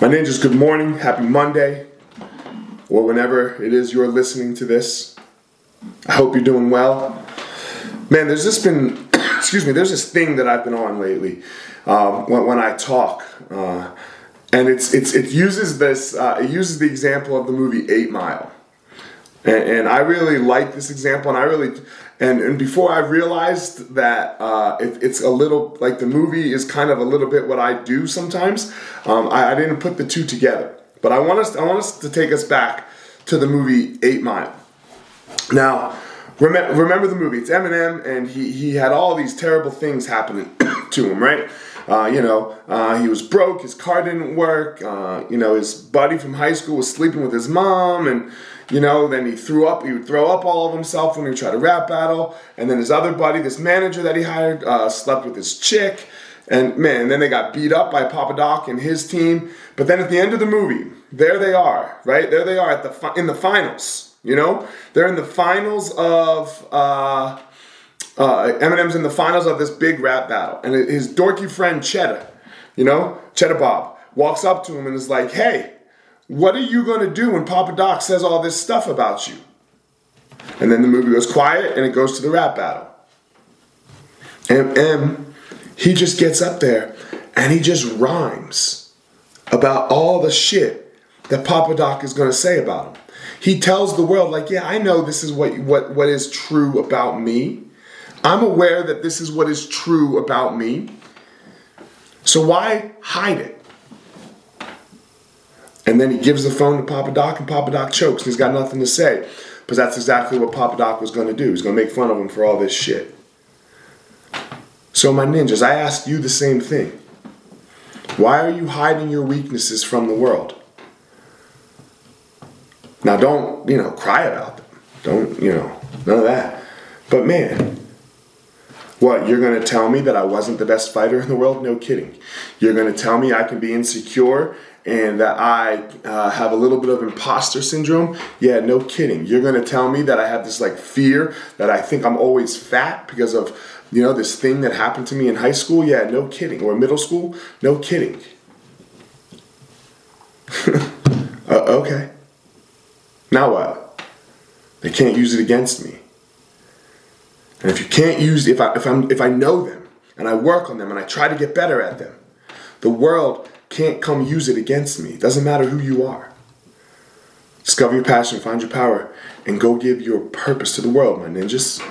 My ninjas, good morning, happy Monday, or whenever it is you're listening to this. I hope you're doing well. Man, there's just been, excuse me, there's this thing that I've been on lately um, when, when I talk. Uh, and it's, it's, it uses this, uh, it uses the example of the movie Eight Mile. And, and I really like this example, and I really, and, and before I realized that uh, it, it's a little like the movie is kind of a little bit what I do sometimes, um, I, I, didn't put the two together. But I want us I want us to take us back to the movie Eight Mile. Now, remember, remember the movie? It's Eminem, and he he had all these terrible things happening to him, right? Uh, you know, uh, he was broke, his car didn't work. Uh, you know, his buddy from high school was sleeping with his mom, and you know, then he threw up, he would throw up all of himself when he tried to rap battle. And then his other buddy, this manager that he hired, uh, slept with his chick. And man, and then they got beat up by Papa Doc and his team. But then at the end of the movie, there they are, right? There they are at the fi- in the finals. You know, they're in the finals of uh, Eminem's in the finals of this big rap battle, and his dorky friend Cheddar, you know, Cheddar Bob, walks up to him and is like, "Hey, what are you to do when Papa Doc says all this stuff about you? And then the movie goes quiet and it goes to the rap battle. And, and he just gets up there and he just rhymes about all the shit that Papa Doc is to say about him. He tells the world, like, yeah, I know this is what, what, what is true about me. I'm aware that this is what is true about me. So why hide it? And then he gives the phone to Papa Doc, and Papa Doc chokes, and he's got nothing to say. Because that's exactly what Papa Doc was going to do. He's going to make fun of him for all this shit. So, my ninjas, I ask you the same thing. Why are you hiding your weaknesses from the world? Now, don't, you know, cry about them. Don't, you know, none of that. But man, what, you're going to tell me that I wasn't the best fighter in the world? No kidding. You're going to tell me I can be insecure and that I uh, have a little bit of imposter syndrome, yeah, no kidding. You're gonna tell me that I have this like fear that I think I'm always fat because of you know this thing that happened to me in high school, yeah, no kidding. Or middle school, no kidding. uh, okay. Now what? They can't use it against me. And if you can't use if I if I'm if I know them and I work on them and I try to get better at them, the world can't come use it against me. It doesn't matter who you are. Discover your passion, find your power, and go give your purpose to the world, my ninjas.